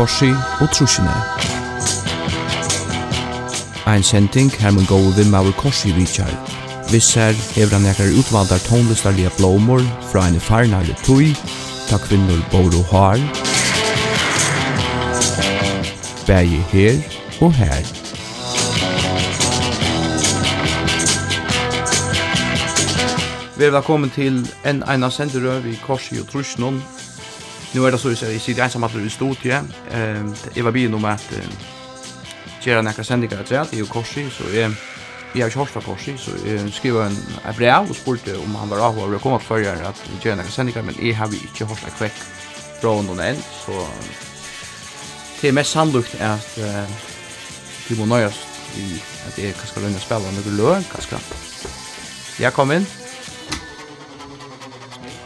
korsi og trusjene. Ein sending her mun góu vim av korsi Richard. Visser hevur han ekkar utvaldar tónlistarliga blómur fra ein farnarli tui, takk kvinnur bóru har, bægi her og her. Vi er velkommen til en ena senderøv i Korsi og Trusjnån, Nu er det så att jag sitter ensam att i studiet. Jag var bilen om att göra några sändningar till att jag korsi, så jag Jag har inte hört fra Korsi, så jeg skrev en en brev og spurte om han var avhåret og kom opp før jeg at jeg gjør noen sendingar, men jeg har ikke hört fra kvekk fra noen enn, så det er mest sannlukt at vi må nøyast i at jeg kanskje lønne spela noen løn, kanskje. Jeg kom inn.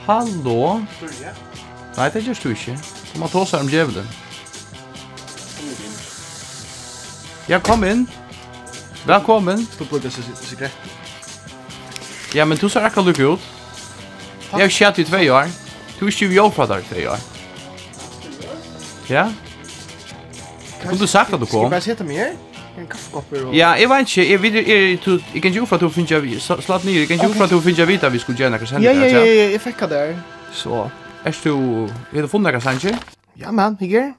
Hallo. Hallo. Nei, det gjørs du ikke. Så man tåser om djevelen. Ja, kom inn. Velkommen. Du plugger sigaretten. Ja, men du ser akkurat lukket ut. Jeg har kjent i tvei år. Du er ikke vi fra der i tvei år. Ja? Kunne du sagt at du kom? Skal jeg bare sette meg her? En kaffekopper og... Ja, jeg vet ikke, jeg vet ikke, jeg kan ikke ufra at du finner jeg... Slatt nyr, jeg kan ikke ufra at du finner jeg at vi skulle gjøre noen sendinger. Ja, ja, ja, jeg fikk det der. Så... Er du, er du funnet noen sanger? Ja, man, jeg er.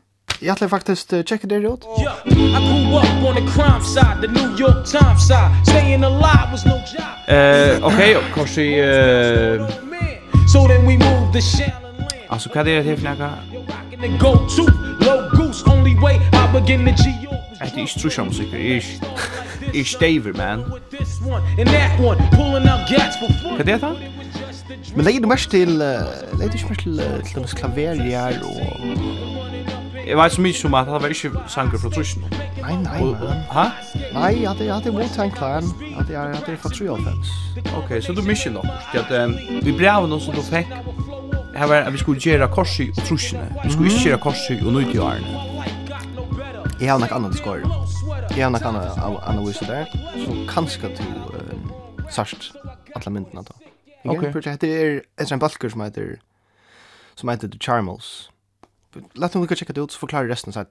Jeg ætler faktisk å checka det ut. Yeah, I grew up on the crime side, the New York Times side. Staying alive was no job. Eh, okej, okay, kanske eh uh... So then we moved the Shallon. Altså, hva er det här för något? Go to low goose only way I begin to G. Att det är trusha musik, det är det är David man. And that one pulling out gats for. Vad är det här? Men legger du mest til, uh, legger du ikke mest til, uh, til denne klaverier og... Jeg vet så mye som at det var ikke sanger fra Trusjen. Nei, nei, man. Hæ? Nei, jeg hadde, jeg hadde Wu-Tang Clan, at jeg hadde fra 93. Ok, så du misjer nok, at um, vi brev noe som du fikk, her var at vi skulle gjøre korsi og Trusjene, vi skulle ikke gjøre korsi og nøytjørene. Jeg har nok annet skår. Jeg har nok annet annet vise der, så kanskje til uh, sørst alle myndene da. Okay. Det är ett en balkar som heter som heter The Charmels. Låt mig gå checka det ut så förklarar resten sen.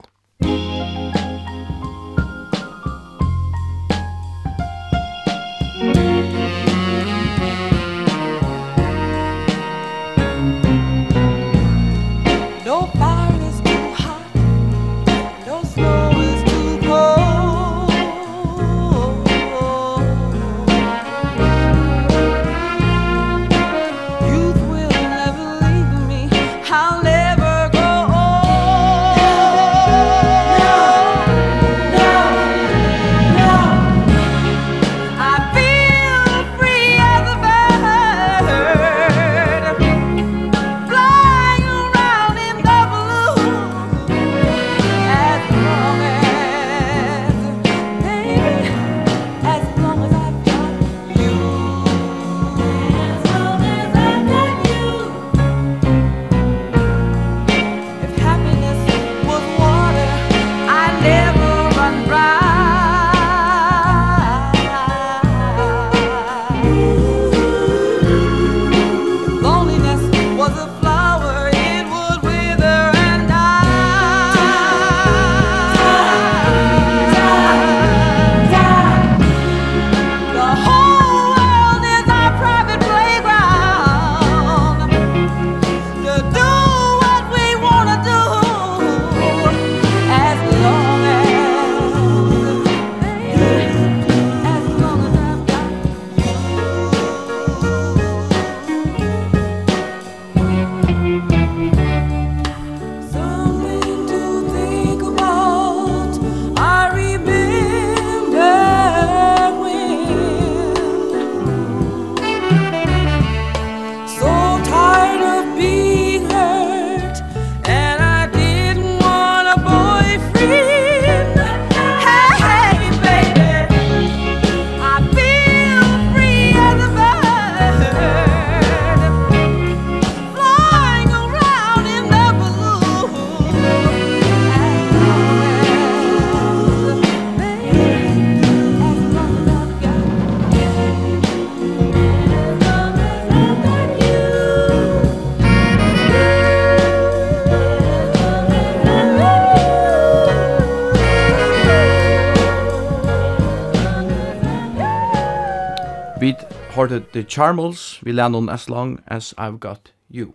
hørte The Charmels, vi lær noen As Long As I've Got You.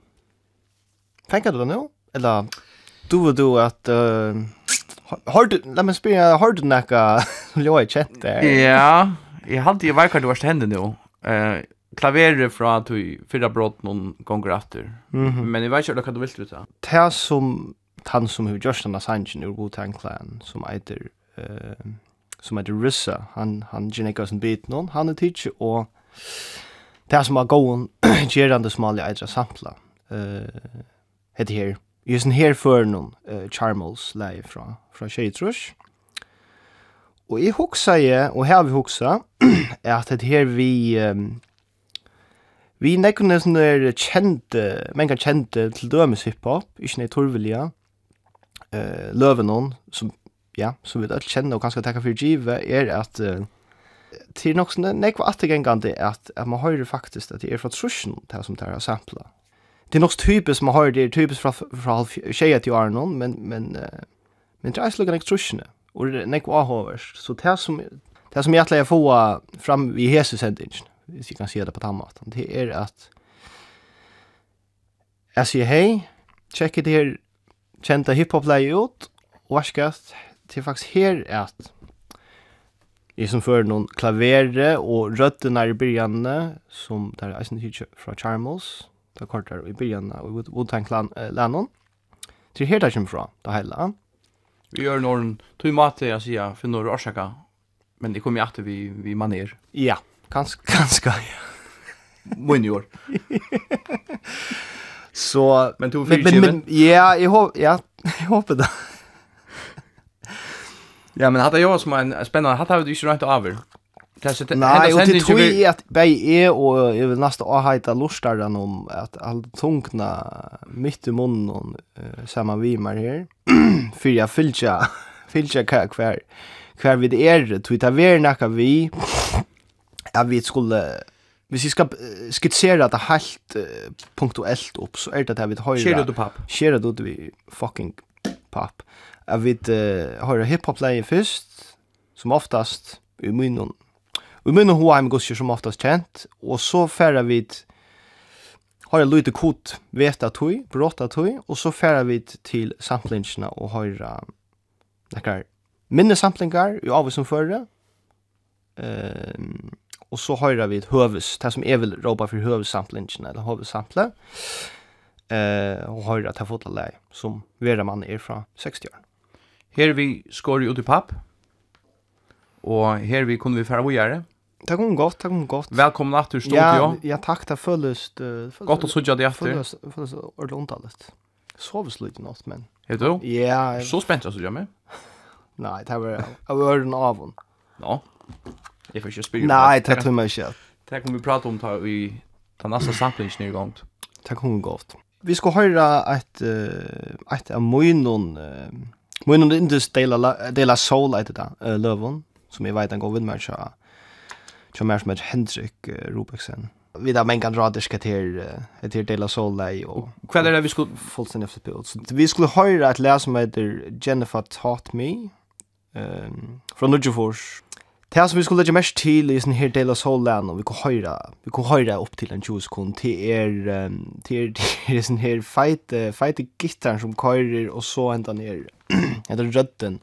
Tenker du det nå? Eller du og du at... Uh, har du, la meg spyrja, har du nekka ljóa i kjent der? Ja, jeg hadde jo veikart hva hende nå. Uh, klaveret fra at du fyrra brått noen gonger etter. Mm -hmm. Men jeg vet ikke hva du vil til det. Det som, han som har gjort denne sangen ur Wu-Tang Clan, som heter... uh, som heter Rissa, han, han gjennekker sin bit någon han är tidsi och det som var gåen gerande som alle eitra sampla uh, heter her. Just en her før noen uh, Charmels leie fra, fra Kjeitrush og jeg hoksa jeg og her vi hoksa at det her vi um, vi nekkene som er kjente menga kjente til dømes hiphop ikke nei torvilja uh, løvenon som ja, som vi alt kjenner og kanskje takka for givet er at uh, till något sånt nej vad att gängande är att att man hör faktiskt att det är från Trushen där som där sampla. Det är något typiskt man hör det är typiskt från från tjejer till Arnon men men men det är slog en Trushen och det nej vad hörs så det som det som jag att få fram i Jesus sentingen. Vi kan se det på tammat. Det är att Jag sier hei, tjekk det her kjenta hiphop-leie ut, og varskast, det er faktisk her at Jeg som fører noen klavere og røttene i byrjanene, som det er eisen hitje fra Charmels, det er kortere i byrjanene og i Woodtank-lennon. Til her det kommer fra, det hele. Vi gjør noen tog mat til å si, for noen årsaker, men det kommer jo alltid vi, vi maner. Ja, ganske, ganske, ja. Munjor. Så, men, men, men, men, ja, jeg håper, ja, jeg håper det. Ja, men hade jag som en spännande, hade jag ju inte rätt över. Kanske det Nej, och det tror jag att bäj är och jag vill nästa ha heta lustar den om att all tungna mitt i munnen och uh, mer her. här. För jag fylltja fylltja kvar kvar vi vid er twittar ver näka vi jag vi skulle Hvis jeg skal skitsere det helt uh, punktuelt opp, så er det at vi høyre. Skjer det du papp? Skjer det du vi fucking papp. Jeg vet, uh, hører hiphop-leie først, som oftast, i munnen. I munnen hoa heim gusser som oftast kjent, og så færer vi har en lite kort veta tøy, bråta tøy, og så færer vi til samplingsene og høyre nekkar minne samplingar i av som førre, um, og så høyre vi høves, det som jeg vil råpa for høvessamplingene, eller høvessample, uh, og høyre til fotalei, som vera mann er fra 60 år. Her vi skår ut i papp, og her vi kunne vi fære å gjøre. Det kom godt, det kom godt. Velkommen at du stod, ja. Ja, takk, det føles... Uh, godt å sudja det etter. Føles, føles ordentlig ondallet. Soves litt nåt, men... Er du? Ja. Jeg... Så spent jeg sudja meg. Nei, det var av øren av hon. Nå, jeg får ikke spyrre. Nei, det tror jeg ikke. Det kommer vi prate om ta, i den neste samplingen i gang. Det kom godt. Vi skal høre et, et av munnen... Uh, Men under Indus Dela Dela Soul at det uh, som är vet en god vän så så mer som Hendrik uh, Rubiksen. Vi där men kan dra det ska till uh, till Dela Soul där och kväll där vi skulle fullständigt efter bild. Så vi skulle höra att läsa med Jennifer Taught Me ehm från Nudgefors Det som vi skulle lägga mest till i sån här del av solen och vi kan höra vi kan höra upp till en 20 sekund till er um, till er, till er sån här fight uh, fight gitarr som körer och så ända ner Heter rötten.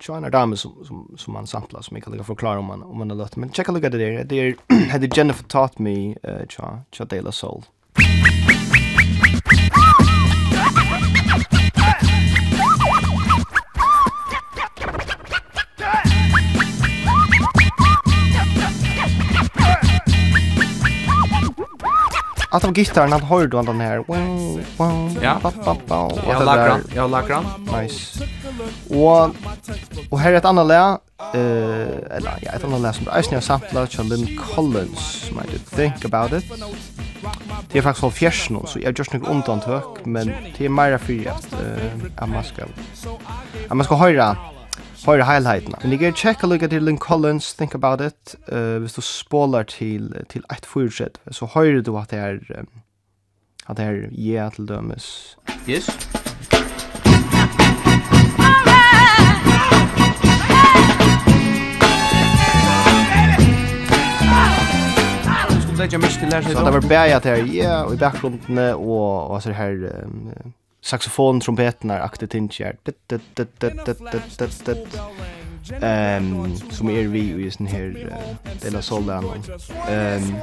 China Dame som som som man samplar som jag kan lägga förklara om man om man har lust men checka lucka det där det är hade Jennifer taught me uh, cha cha de la soul Allt av gitarren, han hör du den här. Wow, wow, ja. Ba, ba, ba, jag har lagrar, jag har lagrar. Nice. Och och här är ett annat lä. Eh, uh, eller ja, ett annat lä som är snö samplar från Lynn Collins. I did think about it. Det är faktiskt fjärs nu, så jag har gjort något undantag, men det är mer för att, uh, att man ska, att man ska höra høyre highlightene. Men jeg er tjekk lukka til Lynn Collins, Think About It, uh, hvis du spålar til, til 1.4, så høyre du at det er, um, at det er yeah til dømes. Yes. Så det var bæja til her, yeah, og i bakgrunden, og, og så her, um, saxofon trompeterna aktigt tinjar ehm som är vi i sån här dela soldan ehm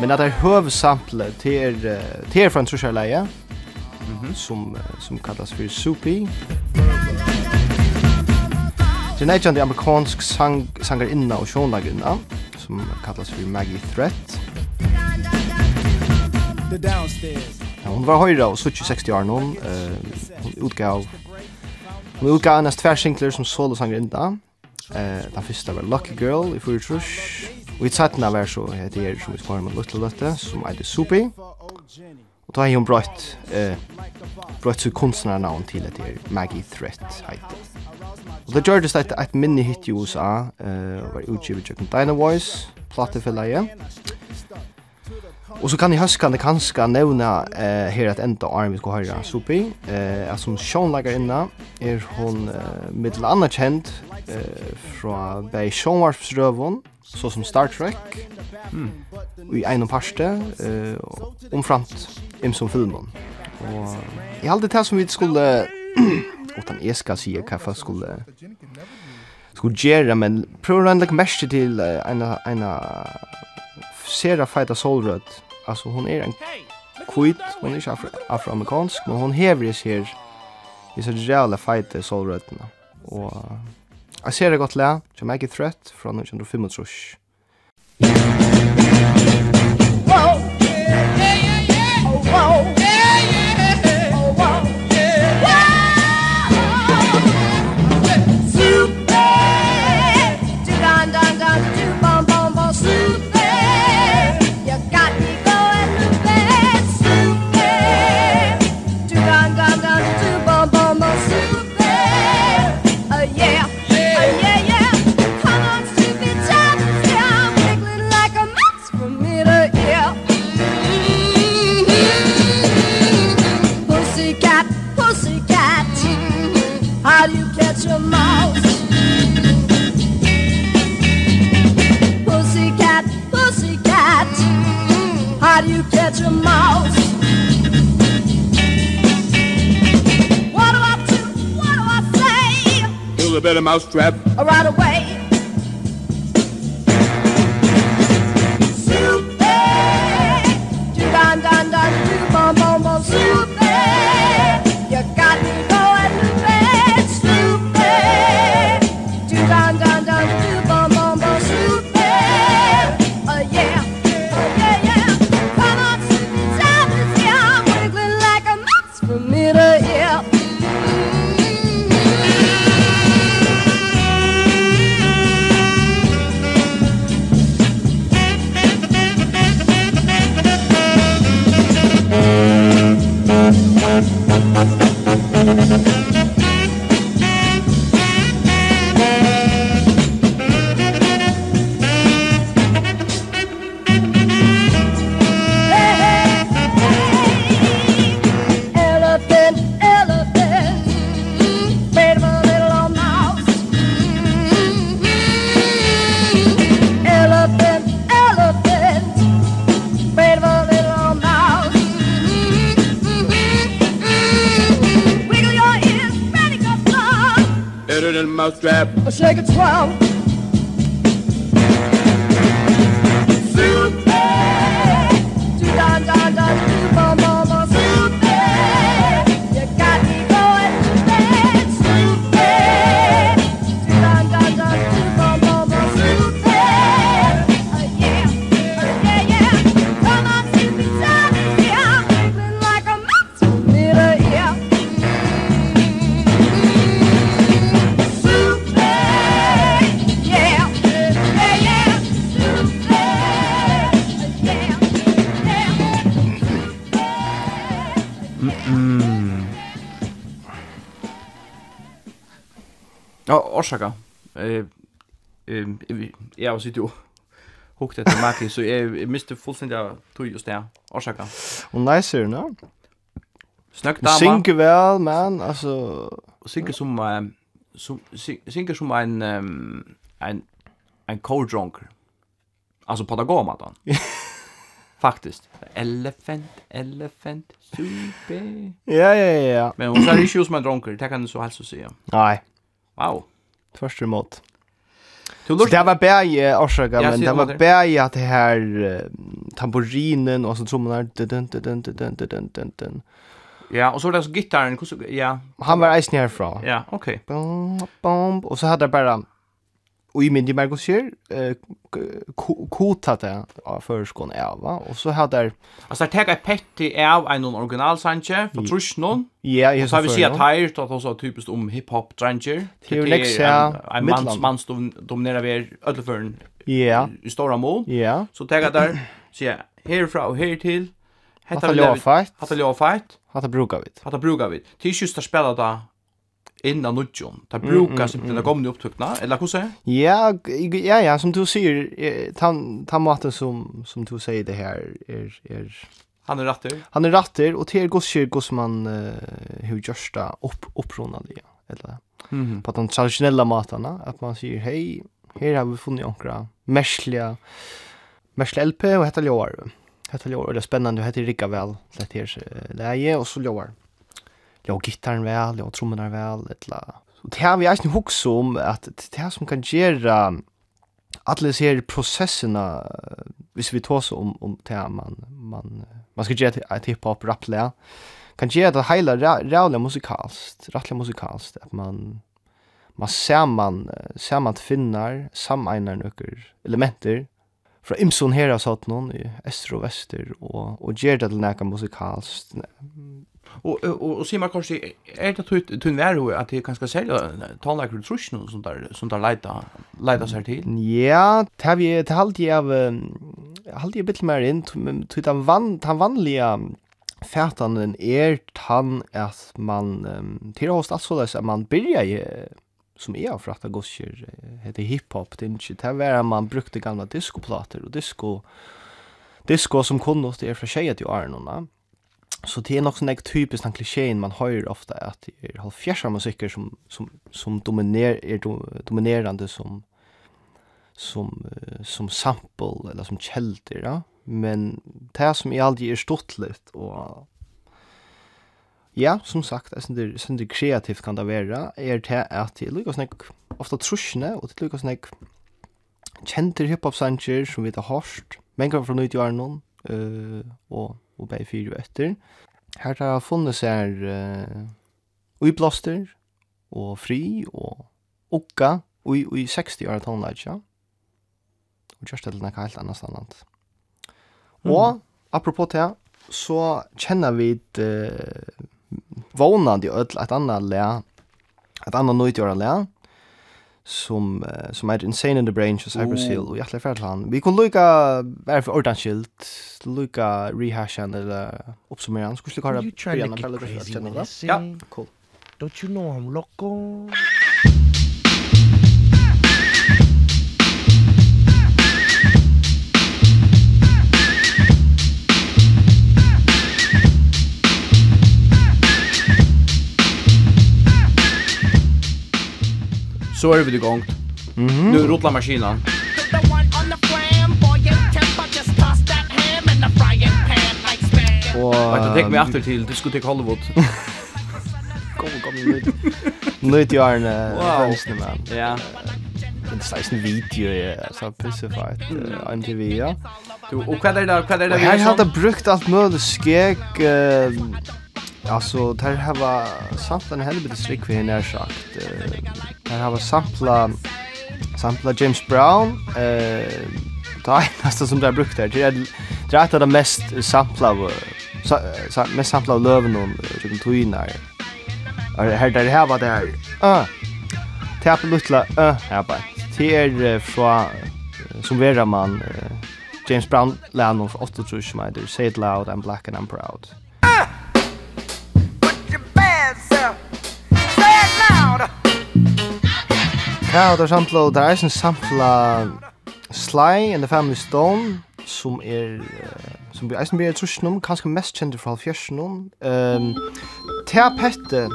men att det huvudsample till till från Trushalaya mhm som som kallas för Soupy Det är en amerikansk sang sangarinna och sånlaginna som kallas för Maggie Threat. The downstairs. Ja, hon var høyra og 60 år nå. Uh, hon utgav Hon utgav hennes tvær singler som solo sanger enda. Eh, den første var Lucky Girl i fyrir trus. Og i tsettina var så heter her som vi spår med Lutte Lutte, som er det Supi. Og da har hun brøtt, eh, brøtt så kunstnernavn til det her Maggie Threat heite. Og det gjør det stedet et mini-hit i USA, eh, var utgivet i Dyna Voice, platefella igjen. Og så kan i høskande kanskje nevna eh, her at enda arm vi skal høre Sopi, eh, at som sjånlager inna er hon eh, mittel anna kjent eh, fra bei sjånvarpsrøvun, så som Star Trek, mm. og i ein og parste, eh, omframt imsom filmen. Og jeg halte det som vi skulle, utan jeg skal si hva jeg skulle skulle gjøre, men prøver å lage mest til en av sera feita solrød. Altså, hon er en kvitt, hon er ikke afro afroamerikansk, men hon hever i her i så reale feita solrødene. Og jeg ser det godt le, som jeg er trøtt fra 1935. a mousetrap. I shake it twelve. orsaka. Eh eh jag har sitter ju hukt efter Maki så jag miste fullständigt tog just det orsaka. Och nice är det, Snäck dama. Synker väl man alltså synker som som synker som en um, en en cold drunk. Alltså på dagomatan. Faktiskt. Elephant, elephant, super. Ja, ja, ja. Men hon säger ju som en drunker, det kan du så helst säga. Nej. Wow. Tvärst emot. Så det var bäge orsaka, men det var bäge att det här tamburinen och så trummorna. Ja, och så var det så gitarren. Ja. Han var eisen härifrån. Ja, okej. Okay. Och så hade det bara och i min det Marcus Scher eh kota det för skon Eva och så hade där alltså att ta petti av en original Sanche för trus någon. Ja, jag så vi ser tired att också typiskt om hiphop Sanche. Det är liksom en mans mans dominerar vi alla förn. Ja. I stora mål. Ja. Så ta där så ja, härifrån och här till. Hatta ljófætt. Hatta ljófætt. Hatta brúka vit. Hatta brúka vit. Tí sjústa spela ta inn av nudjon. Det brukar simpelthen det gamla eller hur säger? Ja, ja, ja, som du säger, ta han maten som, som du säger det här är, är Han är rattig. Han är rattig, och det är godskyrkor som man uh, hur görsta upp, uppronade ja. Eller, mm. På de traditionella matarna, att man säger, hej, här har vi funnit några märsliga, märsliga LP och hetta ljóar. Hetta ljóar, och det är spännande, och hetta är rikka väl, det här läge, och så ljóar jag gitarren väl, jag trummorna väl, etla. Så det har vi eisen hooks om att det här som kan göra alla ser processerna hvis vi tar så om om det här man man man ska göra ett hiphop rap. Kan göra det hela rävliga musikaliskt, rättliga musikaliskt att man man ser man ser man finnar sameinar några elementer fra Imson her har satt noen i öster og Vester, og, og gjør det til nækka musikalst, Och och och ser man kanske är det tut tun vär att det kanske sälja talare trusch och sånt där sånt där leda leda sig till. Ja, tar vi tar halt av halt i bit mer in tut han vann han vanliga färtanen är han att man till host alltså att man börjar som är för att gossjer heter hiphop det är inte det var man brukte gamla discoplater och disco disco som kunde det är för tjejer till Arnona. Mm Så det är nog sån där typiskt den klichén man hör ofta att det är halvfjärsa musiker som som som dominerar är dominerande som som som sample eller som källor ja. Men det som är aldrig är stortligt och ja som sagt alltså det sen det kreativt kan det vara är det att det lukas nek ofta trusne och det lukas nek kjenter hiphop sanger som vi har hørt men kan från ut i någon eh och og bei fyra etter. Her har jeg funnet seg uh, uiblåster og fri og okka ui, ui 60 år tonleitja. Og kjørst til nekka helt annars annet. Og apropos det, så kjenner vi uh, vånande i ødel et annet le, et annet nøytjøret le, som uh, som er Insane in the Brain och Cyber Seal och jag lägger till han. Vi kunde lucka bara för ordan skilt, lucka rehashan the uppsummera. Skulle kunna köra på alla Ja, cool. Don't you know I'm loco? så är vi igång. Mm. Nu rullar maskinen. Och jag tar mig åter till diskotek Hollywood. Kom kom nu. Nu till Arne. Wow. Ja. Det är slags video ja, så pussified uh, MTV ja. Du och vad är det vad är det? Jag hade brukt allt möjligt skek Alltså, där har samt en helvete strick vi har sagt. Her har vi sampla sampla James Brown. Eh Det ta nästa som det där brukt där. Det är det är det mest sampla av sa, mest sampla av löven och typ tuna. Och här där här var det här. Ah. Tappa lutla. Ah, här bara. Det är från som vera man James Brown lärn om 8 tror jag som heter Say It Loud, I'm Black and I'm Proud. Ja, det er sampla, det er eisen sampla Sly and the Family Stone, som er, uh, som vi eisen blir trusnum, kanskje mest kjente fra halvfjersnum. Um, Thea Pette,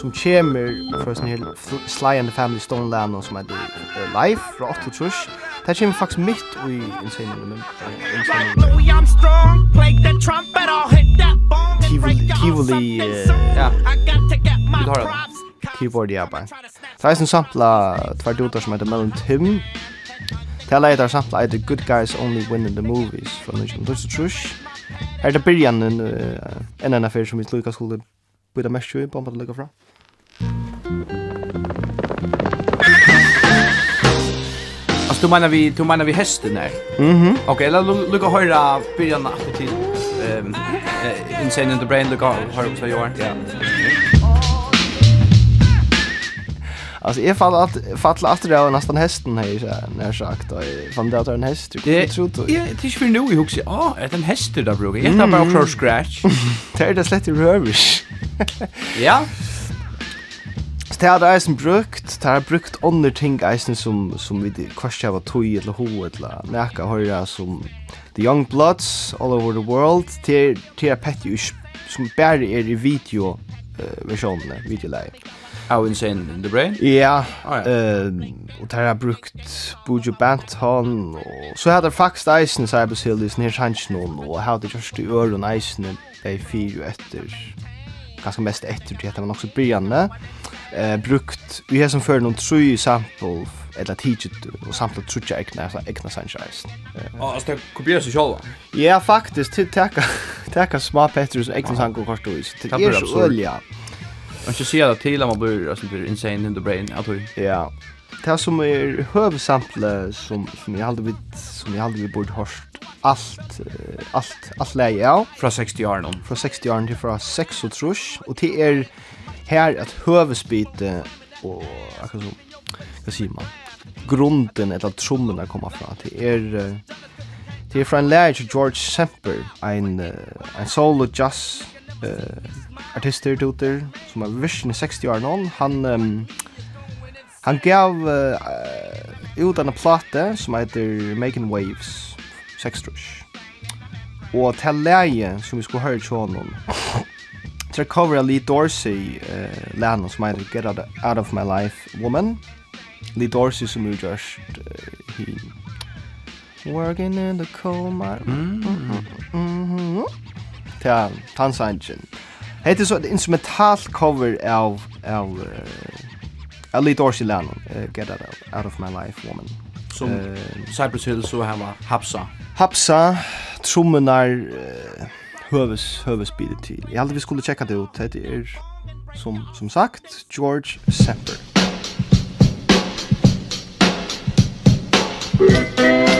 som kommer fra sin her Sly and the Family Stone land, som er uh, live fra 8 trus, det kommer faktisk mitt i innsendingen. Tivoli, Tivoli, ja, vi har det keyboard ja jabba. Det er en sampla tvær dotar som heter Melon Tim. Det er leitar sampla The Good Guys Only Win in the Movies fra 1923. Her er det byrjan en en en affær som vi slukka skulle byta mest i, bomba det lukka fra. Alltså du menar vi du menar vi hästen där. Mhm. Okej, låt lukka höra början att till ehm Insane in the Brain lukka höra så jag. Ja. Alltså jag fall att falla att det var nästan hästen här så när sagt och fan det att en häst. Jag tror då. Ja, det är för nu i huset. Ja, är det en häst där brukar. Jag tar bara cross scratch. Det är det slett i rövish. Ja. Det har eisen brukt, det har brukt andre ting eisen som, som vi kvarst hava tog eller ho eller nekka høyra som The Young Bloods, All Over The World, til er petty som bare er i video uh, versjonene, videoleie. How Insane in the Brain? Ja, oh, ja. Uh, og der har brukt Bujo Banton, og så har der faktisk eisen Cypress Hill i sin her sannsjonen, og har det gjørst i øren eisen i fire og etter, ganske mest etter, det var nok så brygjande, uh, brukt, vi har som før noen tru sample, eller tidsit, og sample trutja egna, egna sannsjonen. Uh, oh, altså, det kopierer seg sjálva? Ja, faktisk, til teka, teka små Petrus egna sannsjonen kort og is, det er så ølja. Ja. Man ska se att till man blir alltså blir insane in the brain att hur. Ja. Det som är hövsample som som jag hade vid som jag hade vid borde hört allt allt allt läge ja från 60 år någon från 60 år till från 6 och trusch och till är här att hövsbyte och alltså vad säger man grunden eller trummorna kommer från till är till från läge George Semper en en solo jazz eh, artister tutor som er virkelig 60 år någon. Han, um, han gav uh, ut en plate som heter Making Waves, 6. Og til leie som vi skulle høre til honom, til cover av Lee Dorsey, uh, leien som heter Get Out of My Life Woman. Lee Dorsey som er just uh, he, Working in the coal mine. Mm -hmm. Mm -hmm til Tansangen. Hette så et instrumental cover av, av, uh, av Lee Dorsey Lennon, uh, Get Out, Out of My Life Woman. Som uh, Cypress Hill så hemma, Hapsa. Hapsa, trommenar, uh, høves, høves bidet til. Jeg vi skulle checka det ut, Det er, som, som sagt, George Semper. Thank you.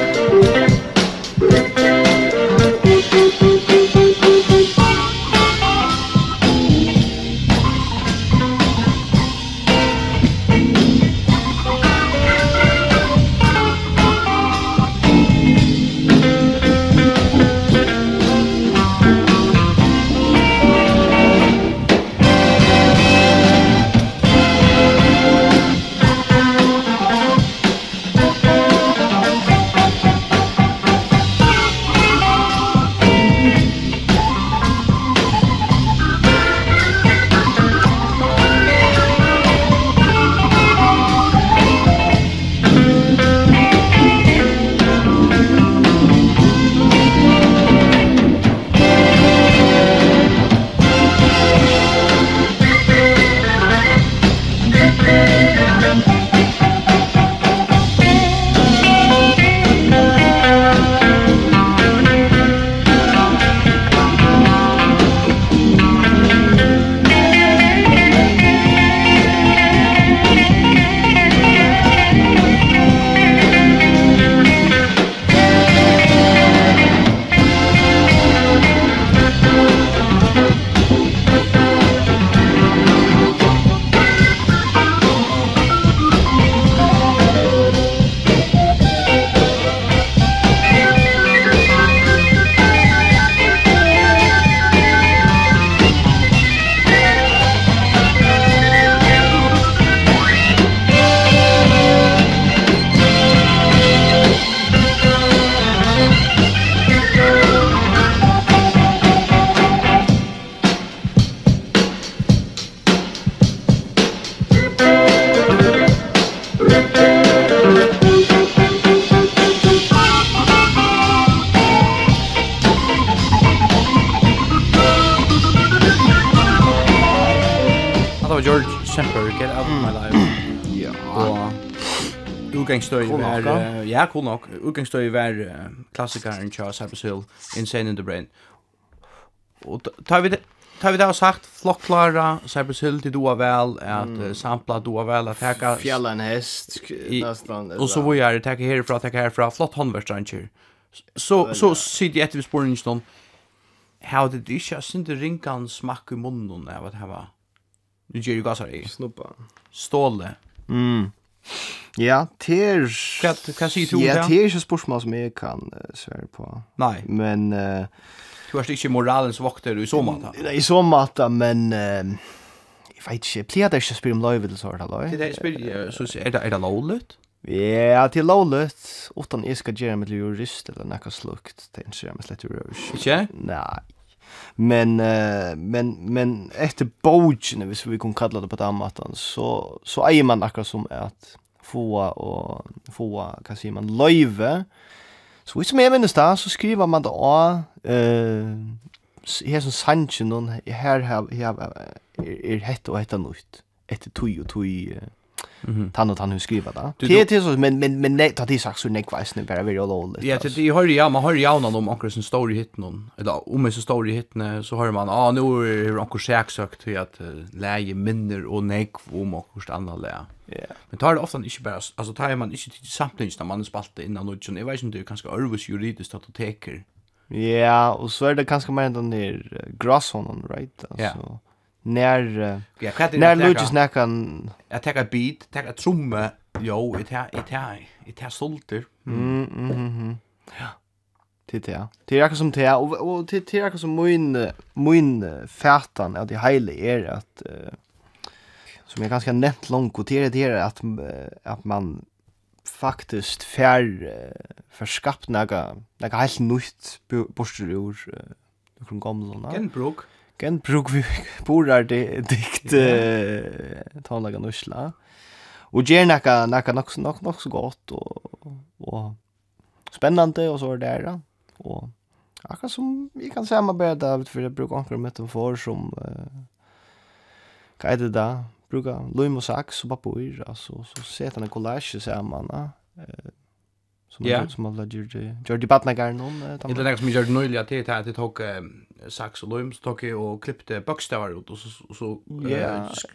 cool nok. Utgangsstøy var uh, klassikeren Charles Cypress Hill, Insane in the Brain. Og tar vi det, tar vi det har sagt, flokklara, Cypress Hill til doa vel, at mm. sampla doa vel, at teka... Fjalla en hest, nästan. Og så vi er, teka herifra, teka herifra, flott håndverkstranger. Så, så sitter jeg etter vi sporen ikke noen, Hade det ikke jeg synes rinkan smakk i munnen av at hava... Nu gjør jo gassar i. Snuppa. Ståle. Mm. Ja, ter... Hva, hva sier du om det? Ja, ter är ju spørsmål som jag kan uh, svære på. Nei. Men... Uh, du er ikke moralens vokter i så måte? Nei, i så måte, men... Uh, jag vet inte, jeg det ikke spela spørre om løyve så sånt, eller? Det er spyr, så er det, er det lovligt? Ja, till lovligt, utan jeg skal gjøre med jurist eller något slukt, det er ikke jeg med slett jurist. Ikke? Nei. Men uh, men men efter bogen, hvis vi kan kalla det på den måten, så så är man akkurat som att få och få kan säga man löve. Så visst mer men det så skriver man det a eh här som sanchen och här här här är hett och hetta nytt. Ett tui och tui Mm -hmm. Tann og tann hun skriva det. Du, det är så men men men nej ta det sagt så nej kvis nu bara vill Ja, det det hör ja, man hör ja någon om onkel sin story hit någon. Eller om en story hit så hör man ah nu hur onkel Jack sagt hur att läge minner och nej om onkel andra lä. Ja. Men tar det ofta inte bara alltså tar man inte till samtidigt när man spaltar innan och så jag vet inte det är kanske örvus juridiskt att Ja, och så är det kanske mer den där grasshornen, right? Alltså. Ja när ja, när Lucas näkan jag tar ett beat, tar ett trumme, jo, i tar i tar i tar solter. Mm mm mm. Ja. Det där. Det är som det och och det är som min min färtan att det hela är att som är ganska nätt långt och det är att att man faktiskt fär förskapt några några helt nytt borster ur någon gamla. Genbruk. Gen bruk vi borar det dikt eh nusla. kan usla. Och nakka naka nok nok nok så gott och och spännande och så där då. Och akkurat som vi kan samarbeta för det brukar anka med en som eh vad det där brukar og saks og Babuir alltså så sätter en collage samman Uh, som yeah. som alla gjorde gjorde batna någon eh det där som gjorde nyligen till att det tog sax och lum så tog jag och klippte bokstäver ut och så så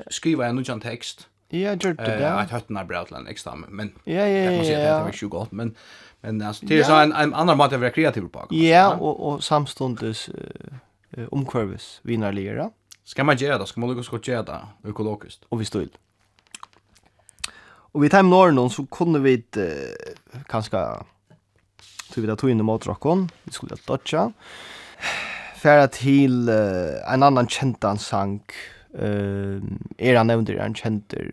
skriva en annan text Ja, gjorde det. Jag har hört när Brautland extra men ja ja ja. Jag kan säga att det var ju gott men men alltså det är så en en annan måte att vara kreativ på. Ja, och och samstundes omkurvis vinnarlera. Ska man göra det? Ska man lyckas göra det ekologiskt? Och vi står Og vi tæm når noen så kunne vi uh, kanskje tog vi da tog inn i motrocken, vi skulle ha dodja. Færa til uh, en annan kjentan sang, uh, er han nevnter en kjenter,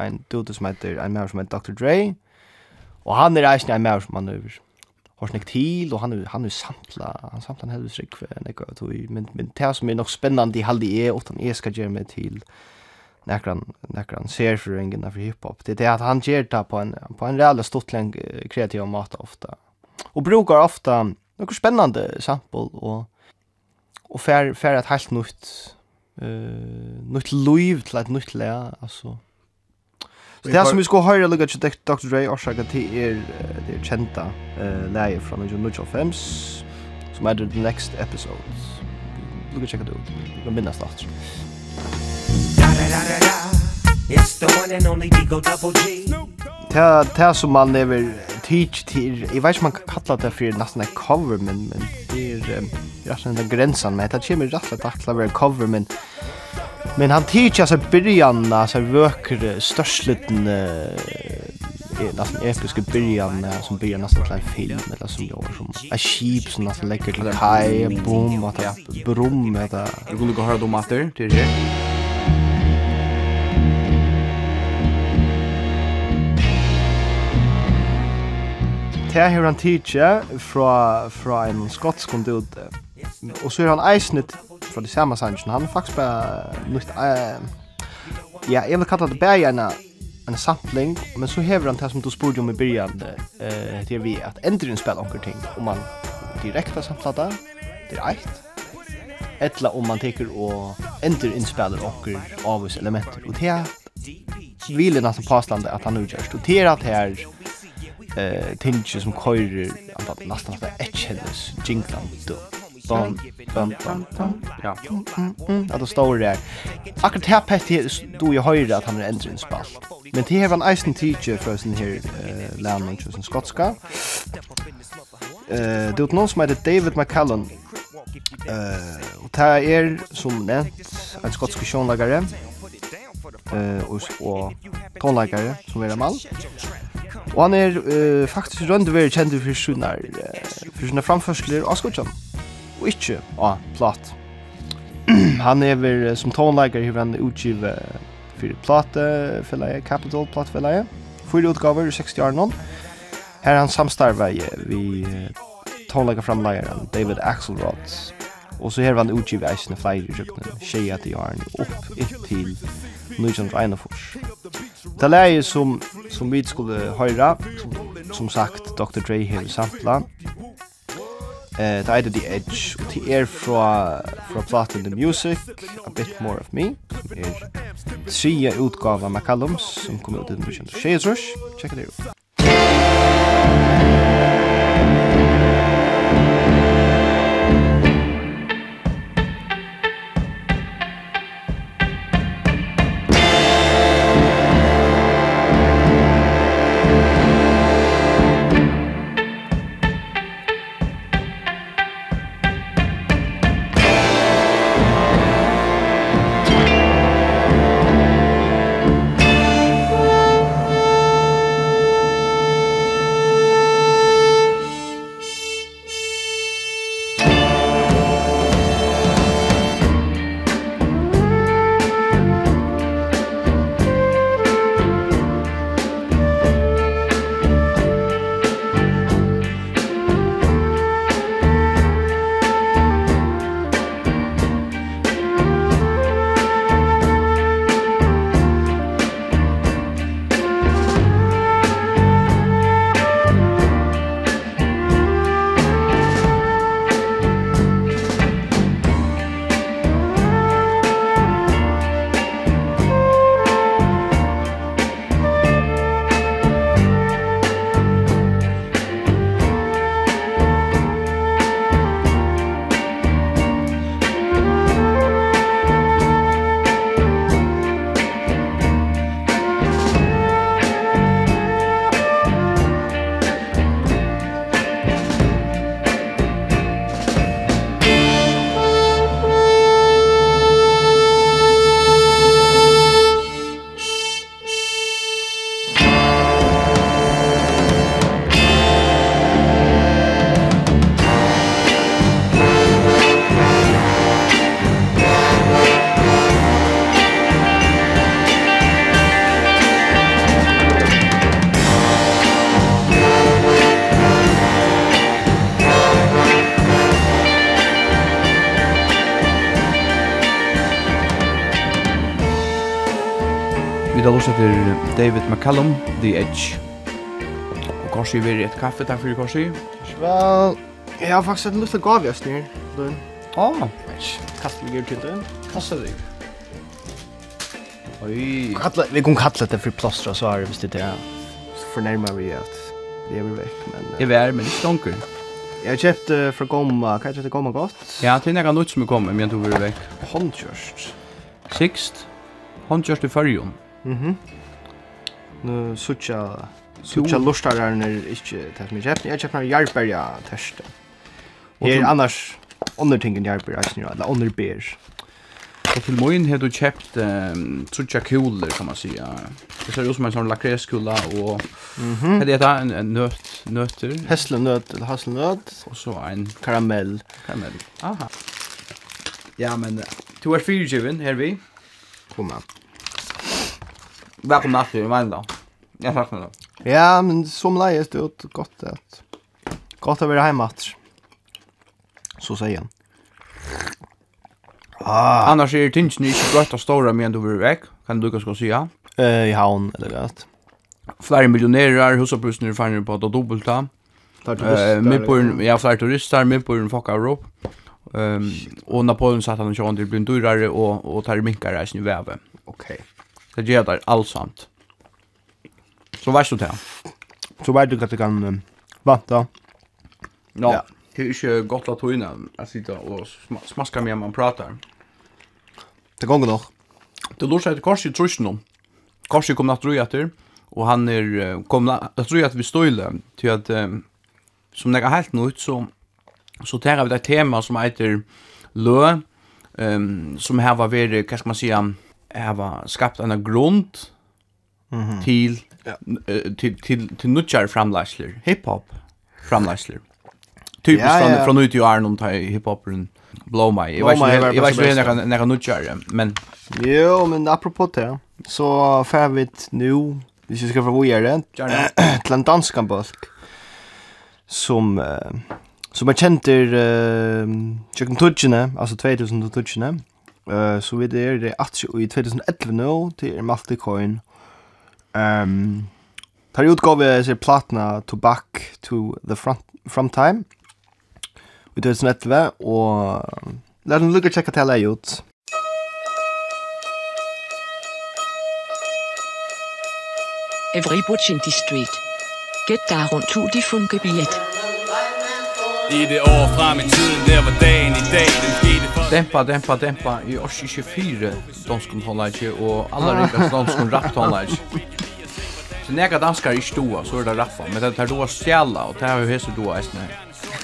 en dude som heter, en mer som heter Dr. Dre, og han er eisne en mer som han øver. Horsnek til, og han er, han er samtla, han samtla en helvis rikve, men, men det som er nok spennende i halde er, utan jeg skal gjøre meg til, näkran näkran ser för ingen av hiphop. Det är det att han ger det på en på en rejäl stortläng kreativ mat ofta. Och brukar ofta några spännande sample och och för för ett helt nytt eh nytt liv till ett nytt lä alltså. Så det som vi ska höra lugga till Dr. Dre och säga till er det är kända eh läge från John Mitchell Films som är the next episode. Lugga checka det ut. Vi minnas det. Ta ta som man lever teach till. Jag vet inte man kan kalla det för nästan en cover men men det är jag sen den gränsen med att kemi rätt att kalla det cover men men han teach alltså början alltså vöker störsliten eh nästan episka början som börjar nästan till en film eller som jag som a sheep som nästan lägger till kai boom att brum med det. Du kunde gå höra dem efter till det. Det har han tidsje fra, fra en skotsk kom. Og så er han eisnet fra de samme sannsjen. Han er faktisk bare nytt... Uh, ja, jeg vil kalla det bare en, en sampling, men så hever han det som du spurte om i byrjan, uh, det er vi at endrin spela onker ting. Om man direkta samplata, det er eit. Etla om man teker og endur innspelar onker avus elementer. Og det er viljen altså påstande at han utgjørst. Og det er at her eh tinge som køyrer att nästan bara etchells jinglan då. Bam bam bam bam. Ja. Att det står där. Akkurat här petty då jag hörde att han är äldre än spalt. Men det här var en isen teacher för sin här eh läraren som skotska. Eh det är någon som heter David McCallum Eh, och det är som nämnt en skotsk sjönlagare eh, och och tonlagare som är en. Og han er uh, faktisk røndu veri kjent for sunar uh, for sunar framførsler av skutjan og ikkje av plat. Han er ver uh, som tonleikar hver han utgiv uh, fyrir platefelleie, Capital platefelleie Fyra utgaver i 60 år noen Her er han samstarve uh, vi uh, tonleikarframleggaren David Axelrod. Og så her var han utgiv eisne flere i røkkene tjeja til jaren opp inntil 1941 Det läge som som vi skulle höra som, som sagt Dr. Dre här i sampla. Eh det är The Edge och det är från från plattan The Music A Bit More of Me som är tredje utgåvan av McCallums som kom ut i 1926. Check det ut. David McCallum, The Edge. Og kanskje vi er et kaffe takk for kanskje? Vel, jeg har faktisk hatt lyst til å gav jeg snir, Lund. Åh, oh. vi gjør til det. Kastet vi. Oi. Kalla, vi kan kalla det for plåstra så er det hvis det er fornærmer vi at det er vi vekk, men... Uh, jeg er, men ikke stonker. Jeg har kjøpt uh, fra Gomma, hva heter det Gomma godt? Ja, til er noe nytt som er kommet, men jeg tror vi vekk. Håndkjørst. Sikst, håndkjørst i fyrjon. Mhm. Mm nu sucha sucha lustar är inte tätt mig jag jag köper jarberja testa Her annars under tingen jarberja alltså eller under beer Och till morgon har du köpt um, trutja kulor kan man säga. Det ser ut som en sån lakreskula och mm -hmm. det heter en, en nöt, nötter. Hässelnöt eller hasselnöt. Och så en karamell. Karamell. Aha. Ja, men du är fyrtjuven, här vi. Kom igen. Välkommen alltid, jag menar Jag saknar det. Ja, men som läget det är gott att gott att vara hemma så säger han. Ah. Annars är det tingen inte gott att stora men du vill väck. Kan du kanske säga? Eh, i havn eller något. Flera miljonärer, husopprustningar fann på att dubbelta. Eh, med på ja, flera turister med på en fuck Europa. Ehm och Napoleon satt han kör under blir dyrare och och tar minkar i sin väve. Okej. Okay. Det gör det allsamt. Så värst du det. Så vet du att du kan um, vanta. No. Ja. Det är inte gott att tuna att sitta och smaska med man pratar. Det går nog. Det låter att Korsi trusn om. Korsi kommer att dröja till och han är kom att dröja att vi stöjle till att um, som det är helt nytt så så tar vi det tema som heter lö ehm um, som här var vid, vad ska man säga har skapt en grund mm -hmm. til, ja. uh, til, til, til hiphop framleisler. Typiskt ja, ja, ja. från ut i Arnon tar hiphoperen blow my. Jag vet inte jag vet inte när när nutjar men Jo, men apropå det så får vi nu vi ska få vidare till en dansk bulk som uh, som er kjent till uh, Tjøkken Tudjene, altså 2000 Tudjene, Uh, så vi er det er i 2011 nå, til er Malte Coin. Um, tar utgav jeg platna To Back to the Front, From Time i 2011, og lær den lukka tjekka til jeg ut. Every Butchinti Street. Get der rundt to de funke. I det år frem i tiden, der var dagen i dag Den skete for... Dempa, dempa, dempa I års ikke fire danskon håndleitje Og alla rikas danskon rap håndleitje Så nega danskar ikke doa, så er det rappa Men det er doa stjala, og det er jo hese doa eisne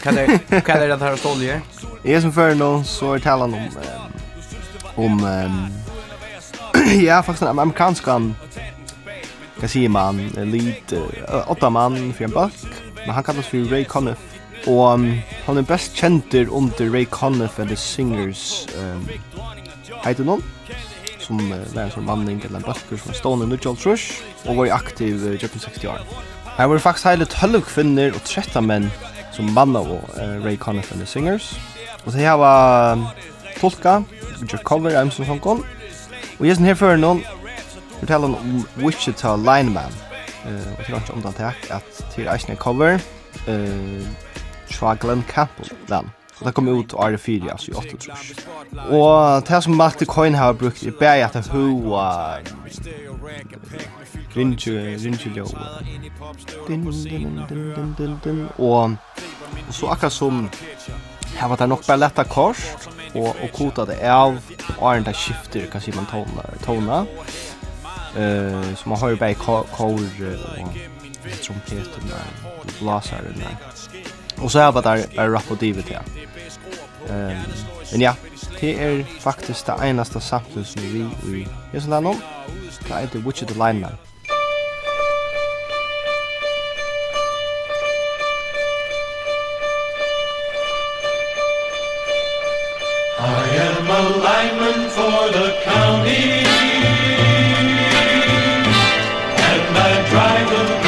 Kan det, kan det her stål i her? Jeg som før nå, så er talan om Om Ja, faktisk en amerikansk Hva sier man? Lid, åtta mann, fyrir en bak Men han kallas for Ray Conniff Og um, han er best kjenter under Ray Conniff and the Singers um, heiter noen som uh, var en sånn manning eller en bøkker som er stående nu Joel Trush og var aktiv uh, Japan 60 år. Her var faktisk heile 12 kvinner og 13 menn som manna og uh, Ray Conniff and the Singers. Og så her var um, Tolka, Richard Cover, Eimson Sonkon. Og jeg som her fører noen forteller han om Wichita Lineman. Uh, og til å ikke omtale takk at til eisen er Cover, uh, fra Glenn Campbell, den. Og det kom ut av året 4, altså i 8 trus. Og det som Martin Coyne har brukt er bare at det hoa Rinju, rinju ljå. Din, din, din, din, din, din. Og så akkurat som her var det nok bare letta kors og, og kota det av og åren der skifter, kan si man tona, tona. Uh, så man har jo bare kor, og trompeterna, og Og så er det bare är rap og divet ja. Um, men ja, det er faktisk det eneste samtidig som vi i Jesu Landon. Det er The Witch of the Lineman. I am a lineman for the county And I drive a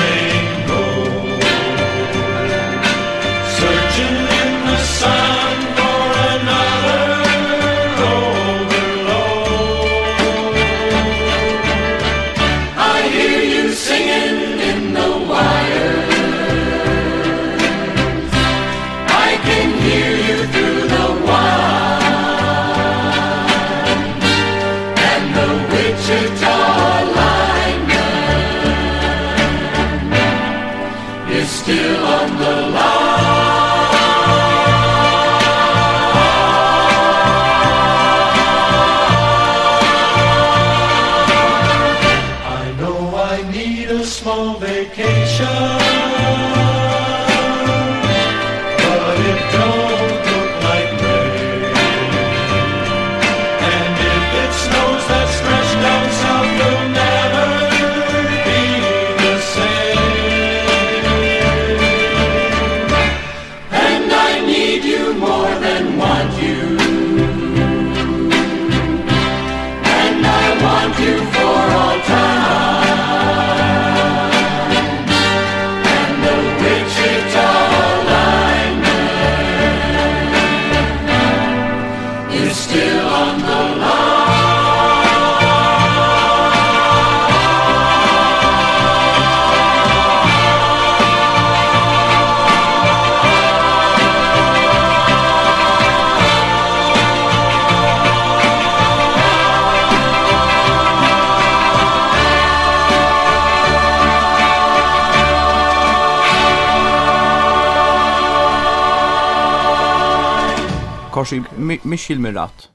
Kanske Michel med rätt.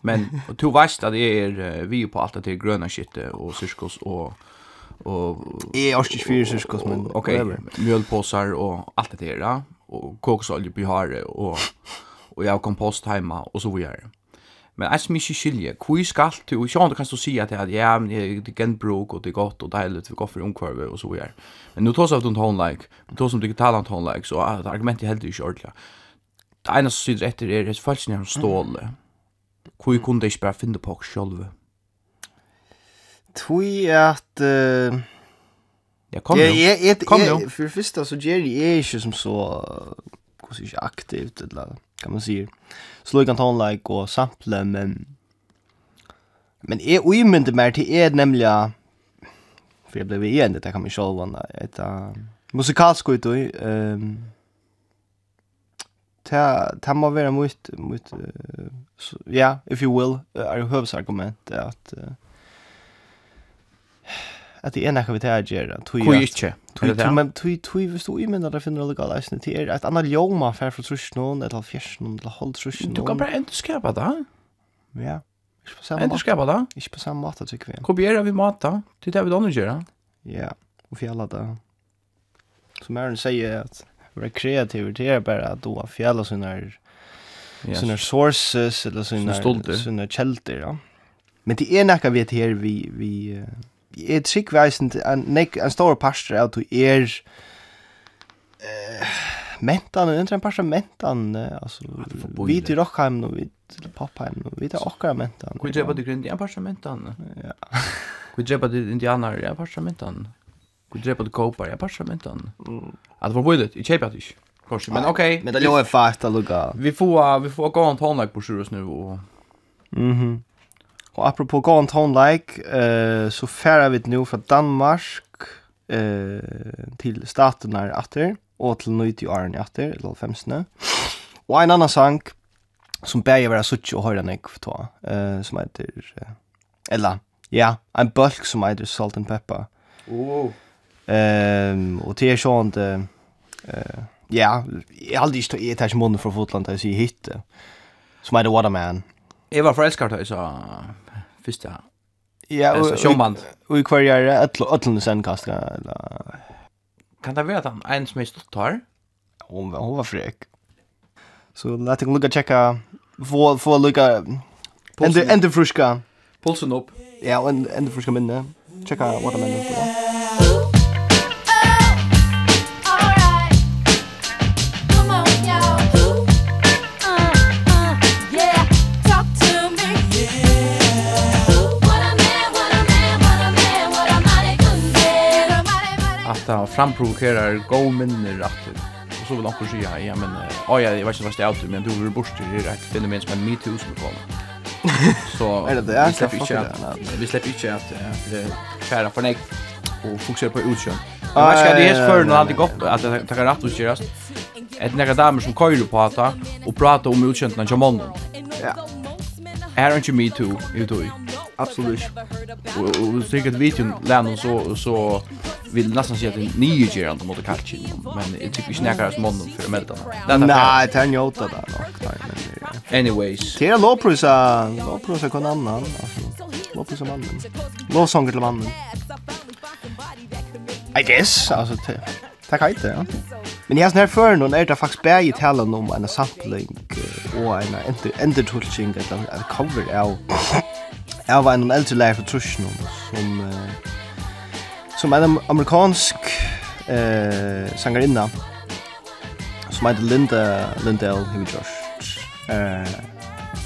Men och du vet att det är vi på allt det gröna shit och cirkus och och är också för cirkus men okej mjölpåsar och allt det där och kokosolja på har och och jag kompost hemma och så vidare. Men jeg som ikke skilje, hvor skal du, og sjående kan du si at ja, men det er genbruk, og det er godt, og deilig, vi går for omkvarve, og så videre. Men nå tar av den tonelike, vi tar vi om digitale tonelike, så argumentet er heldig ikke ordentlig det ene som sitter etter er et falskene som ståle. Hvor kunne de ikke bare finne på oss selv? Tui at... Uh, ja, kom jo. Jeg, jeg, kom jo. For det første så Jerry er ikke som så... Hvordan sier ikke aktivt, eller kan man si. Slå ikke han like og sample, men... Men jeg umynte mer til er nemlig... For jeg ble igjen, det kan man sjålvann, etter... Musikalsk ut, og... Um, ta ta må vara mot mot ja, if you will, uh, är ju at uh, at det är något vi tar gör att tui inte tui men tui tui vi står i men där finner det gala isne till att annan joma för från trusnon eller fjärsen eller håll trusnon du kan bara inte skapa det ja Ikke på samme samma. Ändå skapa det? Ikke på samme måte, tykker vi. Kopiera vi matta. Det är det vi då nu gör. Ja, og fjälla det. Som Aaron sier, at vara kreativ det är bara att då fjälla sina yes. sina sources eller sina sina, sina källor ja. Men det är näka vet här vi vi är trickväsent en nek en stor pastor att du er eh mentan och inte en pastor mentan alltså vi till Rockheim och vi till Papheim och vi till Ockar mentan. Kunde jag bara det grund i en pastor mentan. Ja. Kunde jag bara det indianer i en pastor mentan. Skulle drepa det kåpar, jag passar inte han. Ja, det var bojligt, jag köper det inte. Kanske, men okej. Men det låg fast fasta lugga. Vi får, vi får gå en tonlag på sjurus nu och... Mhm. Och apropå gå en tonlag, eh, så färar vi nu från Danmark eh, till staten här efter. Och till nöjt i åren efter, eller femsne. Och en annan sang som bär jag vara sutt och höra nek ta. Eh, som heter... Eller, ja, en bulk som heter Salt and Pepper. Oh. Ehm och det är sånt eh ja, jag aldrig står i som munnen från Fotland där så jag hitte. Som är the waterman. Jag var förälskad då så första. Ja, och Sjöman. Och i kvarjar öll öllen sen kasta eller kan det vara att han en som är stått här? Hon, hon var fräck. Så låt dig lucka checka få få lucka ända ända fruska. Pulsen upp. Ja, och ända fruska minne. Checka what det menar. ta framprovokerar go minner att och så vill han säga ja men ja jag vet inte vad det är men du vill bort det är ett fenomen som me too som kommer. Så är det det jag släpper inte att vi släpper inte att det kära för nej och fokusera på utkön. Jag ska det är för nu hade gott att det tar rätt att göras. Ett några damer som kör på att och prata om utköntarna som mannen. Ja. Är inte me too, you do absolut. Och och säkert vet ju lärn så så vill nästan se att det nya ger han mot kallt men det typ vi snackar som mannen för mellan. Nej, det är ju åtta där då. Anyways. Det är låprisa, låprisa kon annan. Låprisa mannen. Låsånger till mannen. I guess, alltså det. Tack hejte, ja. Men jag snär för någon är det faktiskt bär i talen om en sampling och en endertulching eller en cover av jag var en äldre lärare för Trushen som uh, som en amerikansk eh sangarinna som heter Linda Lindell Hemi Josh. Eh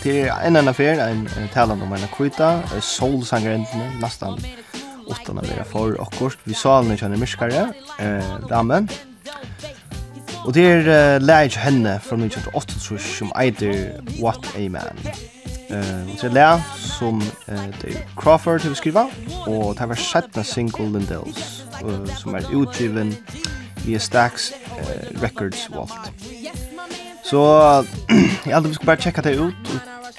till en annan affär en, en talan om en kvita soul sangarinna nästan åttan av era för och kort vi sa när jag myskare, eh damen Och det är uh, lärd henne från 1988 som äter What a Man. Eh, och så lär som eh Dave Crawford har skriva och det var sjätte single Lindells eh, som är utgiven via Stax eh, Records Vault. Så jag hade vi skulle bara checka det ut.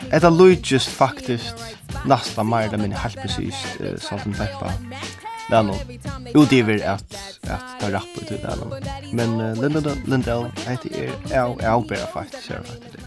Det är Luigi's faktiskt nästan mer eller mindre helt precis uh, salt and pepper. det nå. Jo, det att at, at det er rappet det nå. Men uh, Linda Lindell, heter är är jeg, jeg, faktisk, jeg, faktisk,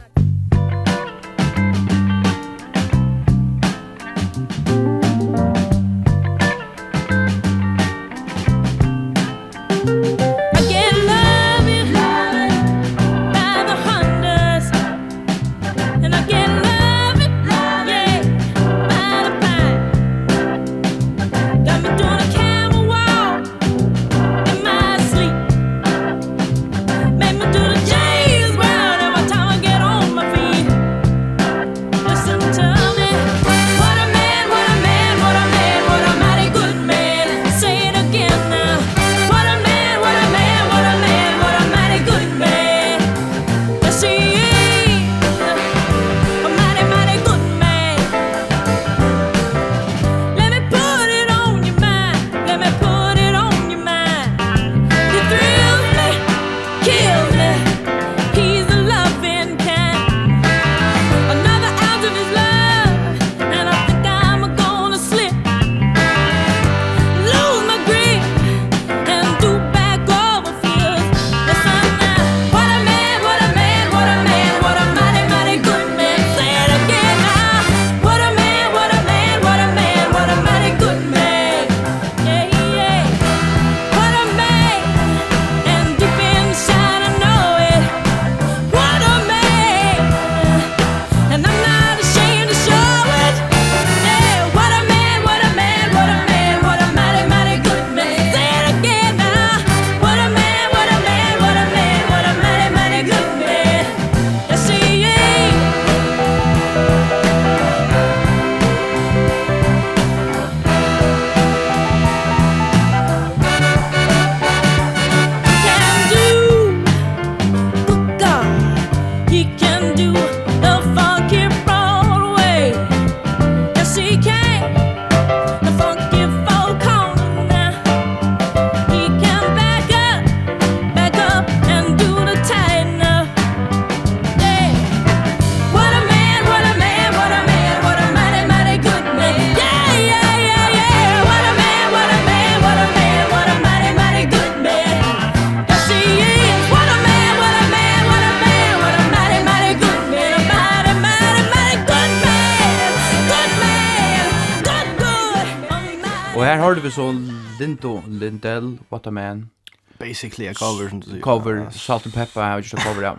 Dell, What a Man. Basically a cover som du sier. Cover, yeah. Salt and Pepper, jeg just ikke cover, ja.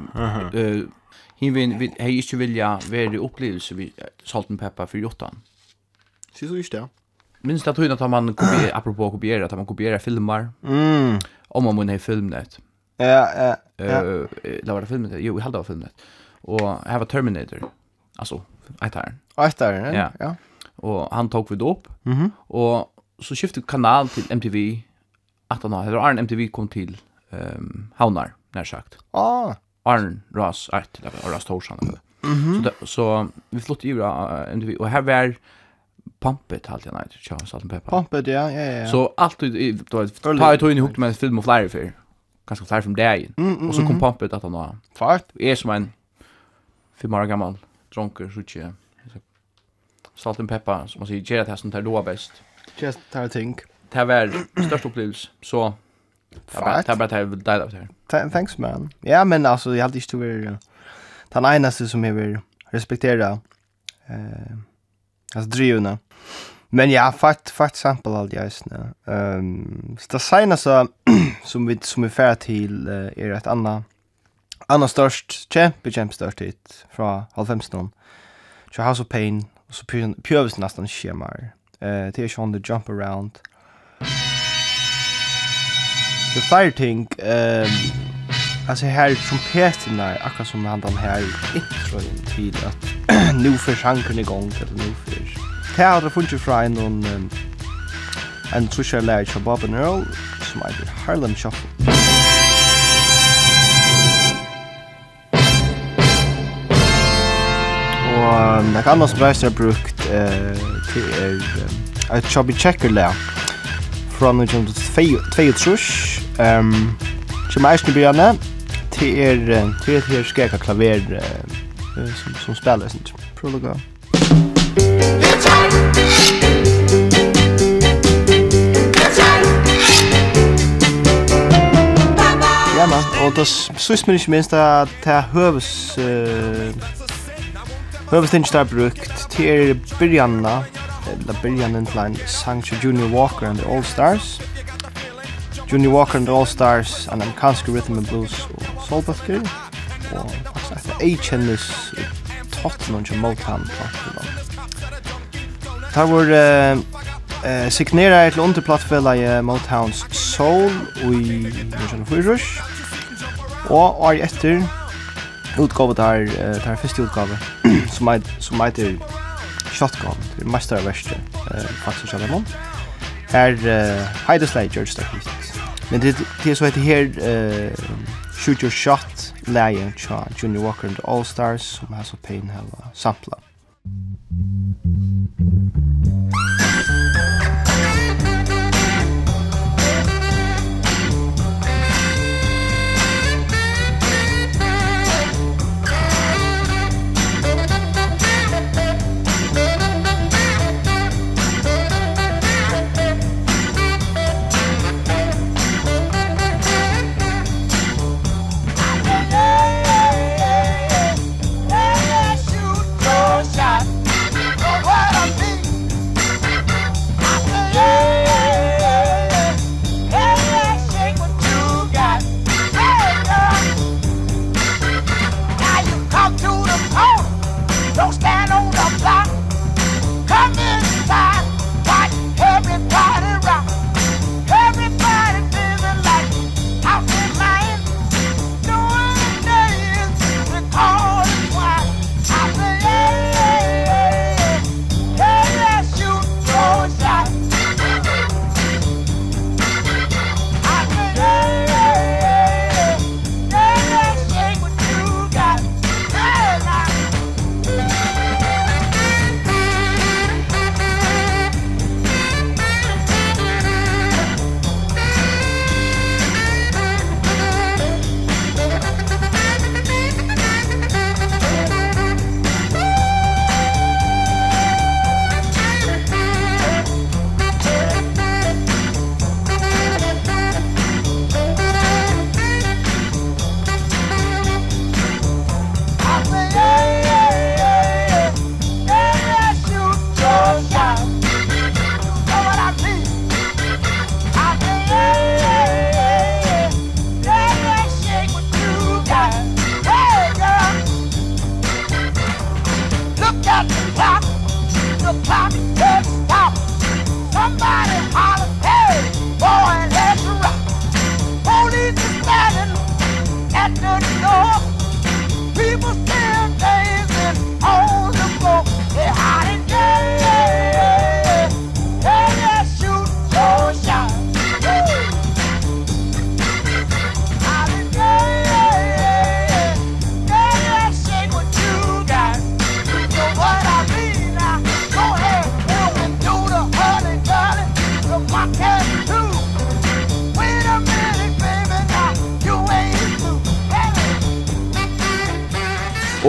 Hinn vi hei ikke vilja være i opplevelse vi Salt and Pepper for Jotan. Så så ikke det, ja. Minns det at man kopierer, apropå kopiera, at man kopiera filmer, mm. om man må hei filmnet. Ja, ja, ja. Det var det filmnet, jo, jeg held det var filmnet. Og her var Terminator, altså, eittaren. Eittaren, ja. ja. Og han tok vi det opp, mm -hmm. og så skiftet kanal til MTV, att han har Arn MTV kom till ehm um, Havnar när sagt. Ah, Arn Ras art eller var Ras Torsan. Mm så Så så vi flott ju MTV och här var Pumpet halt jag nej, tjau salt and pepper. Pumpet ja, ja ja. Så allt då tar ju in ihop med med film och flyer för. Kanske flyer från dagen. Mm, mm, och så kom Pumpet att han var. Fart. Är som en fem år gammal dronker så tjau. Salt and pepper som man säger, ger det här som tar då bäst. Just tar think det var störst upplevelse. Så det var bara det vill dela av det Thanks man. Ja, men alltså jag hade inte varit den enaste som jag vill respektera eh alltså drivna. Men ja, fakt fakt sample all jag snä. Ehm, så det senaste som vi som vi färd till är ett annat annat störst, champ champ störst hit från halvfemsten. Så House of Pain, och så pjövs nästan schemar. Eh Uh, det är ikke on the jump around. Det är fler ting. Um, alltså här trumpeterna, akkurat som han den här introen till att nu för sjanken igång, eller nu för... Det har det funnet fra en, um, en trusher lärare fra Bob and Earl, som heter Harlem Shuffle. Og um, det kan også breise brukt uh, til er, um, et Chubby Checker-lær fra 1922. Ehm, er eisne byrjane, til er, til er, til er skeka klaver som, som spiller, sånt. Prøv å gå. Ja, man, og det synes man ikke minst at det er høves, uh, høves ting der brukt til er byrjanna eller början en plan til Junior Walker and the All Stars. Junior Walker and the All Stars and amerikansk rhythm and blues og soulbøkker. Og faktisk etter ei kjennes Tottenham til Motown. Der var uh, signera et underplattfella i Motowns Soul i 1904. Og år etter utgave der, uh, der første utgave som heter Shotgun, det er mest av verste, faktisk av dem. Her Heideslag gjør George Stark hit. Men det er så heter her uh, Shoot Your Shot, leie tja Junior Walker and the All Stars, som har så pein hava sampla. Thank you.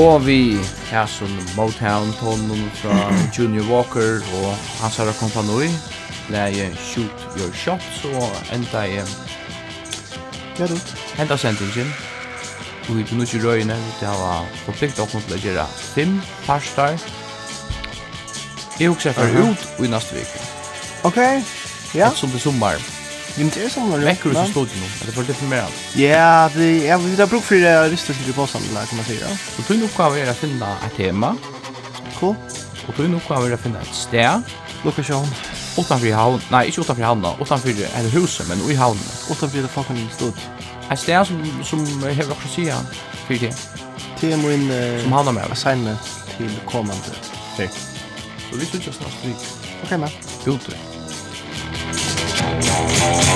Og vi har som Motown tonen fra Junior Walker og hans herre kompanoi. Leie Shoot Your Shots og enda i Ja, du. Henda sendingen. Og vi nu ikke røyene, vi har forplikt opp mot å gjøre fem parstar. Jeg husker for ut i neste vik. Ok, ja. Et som det sommer. Men det är som när Väcker ut nå. Er Det får lite mer. Ja, det jag vi ha bruk for det listor som du på samla kan man säga. Så tog nog kvar är finne et tema. Cool. Og tog nog kvar är finne et sted. Lokasjon. Lokation. Utanför havn. Nej, inte utanför havn. Utanför ett hus men i havn. Utanför det fucking stod. Ett sted som som jag vill säga för det. Tema in som handlar med assignment till kommande. Tack. Så vi syns just nästa vecka. Okej, men. Gott. Musik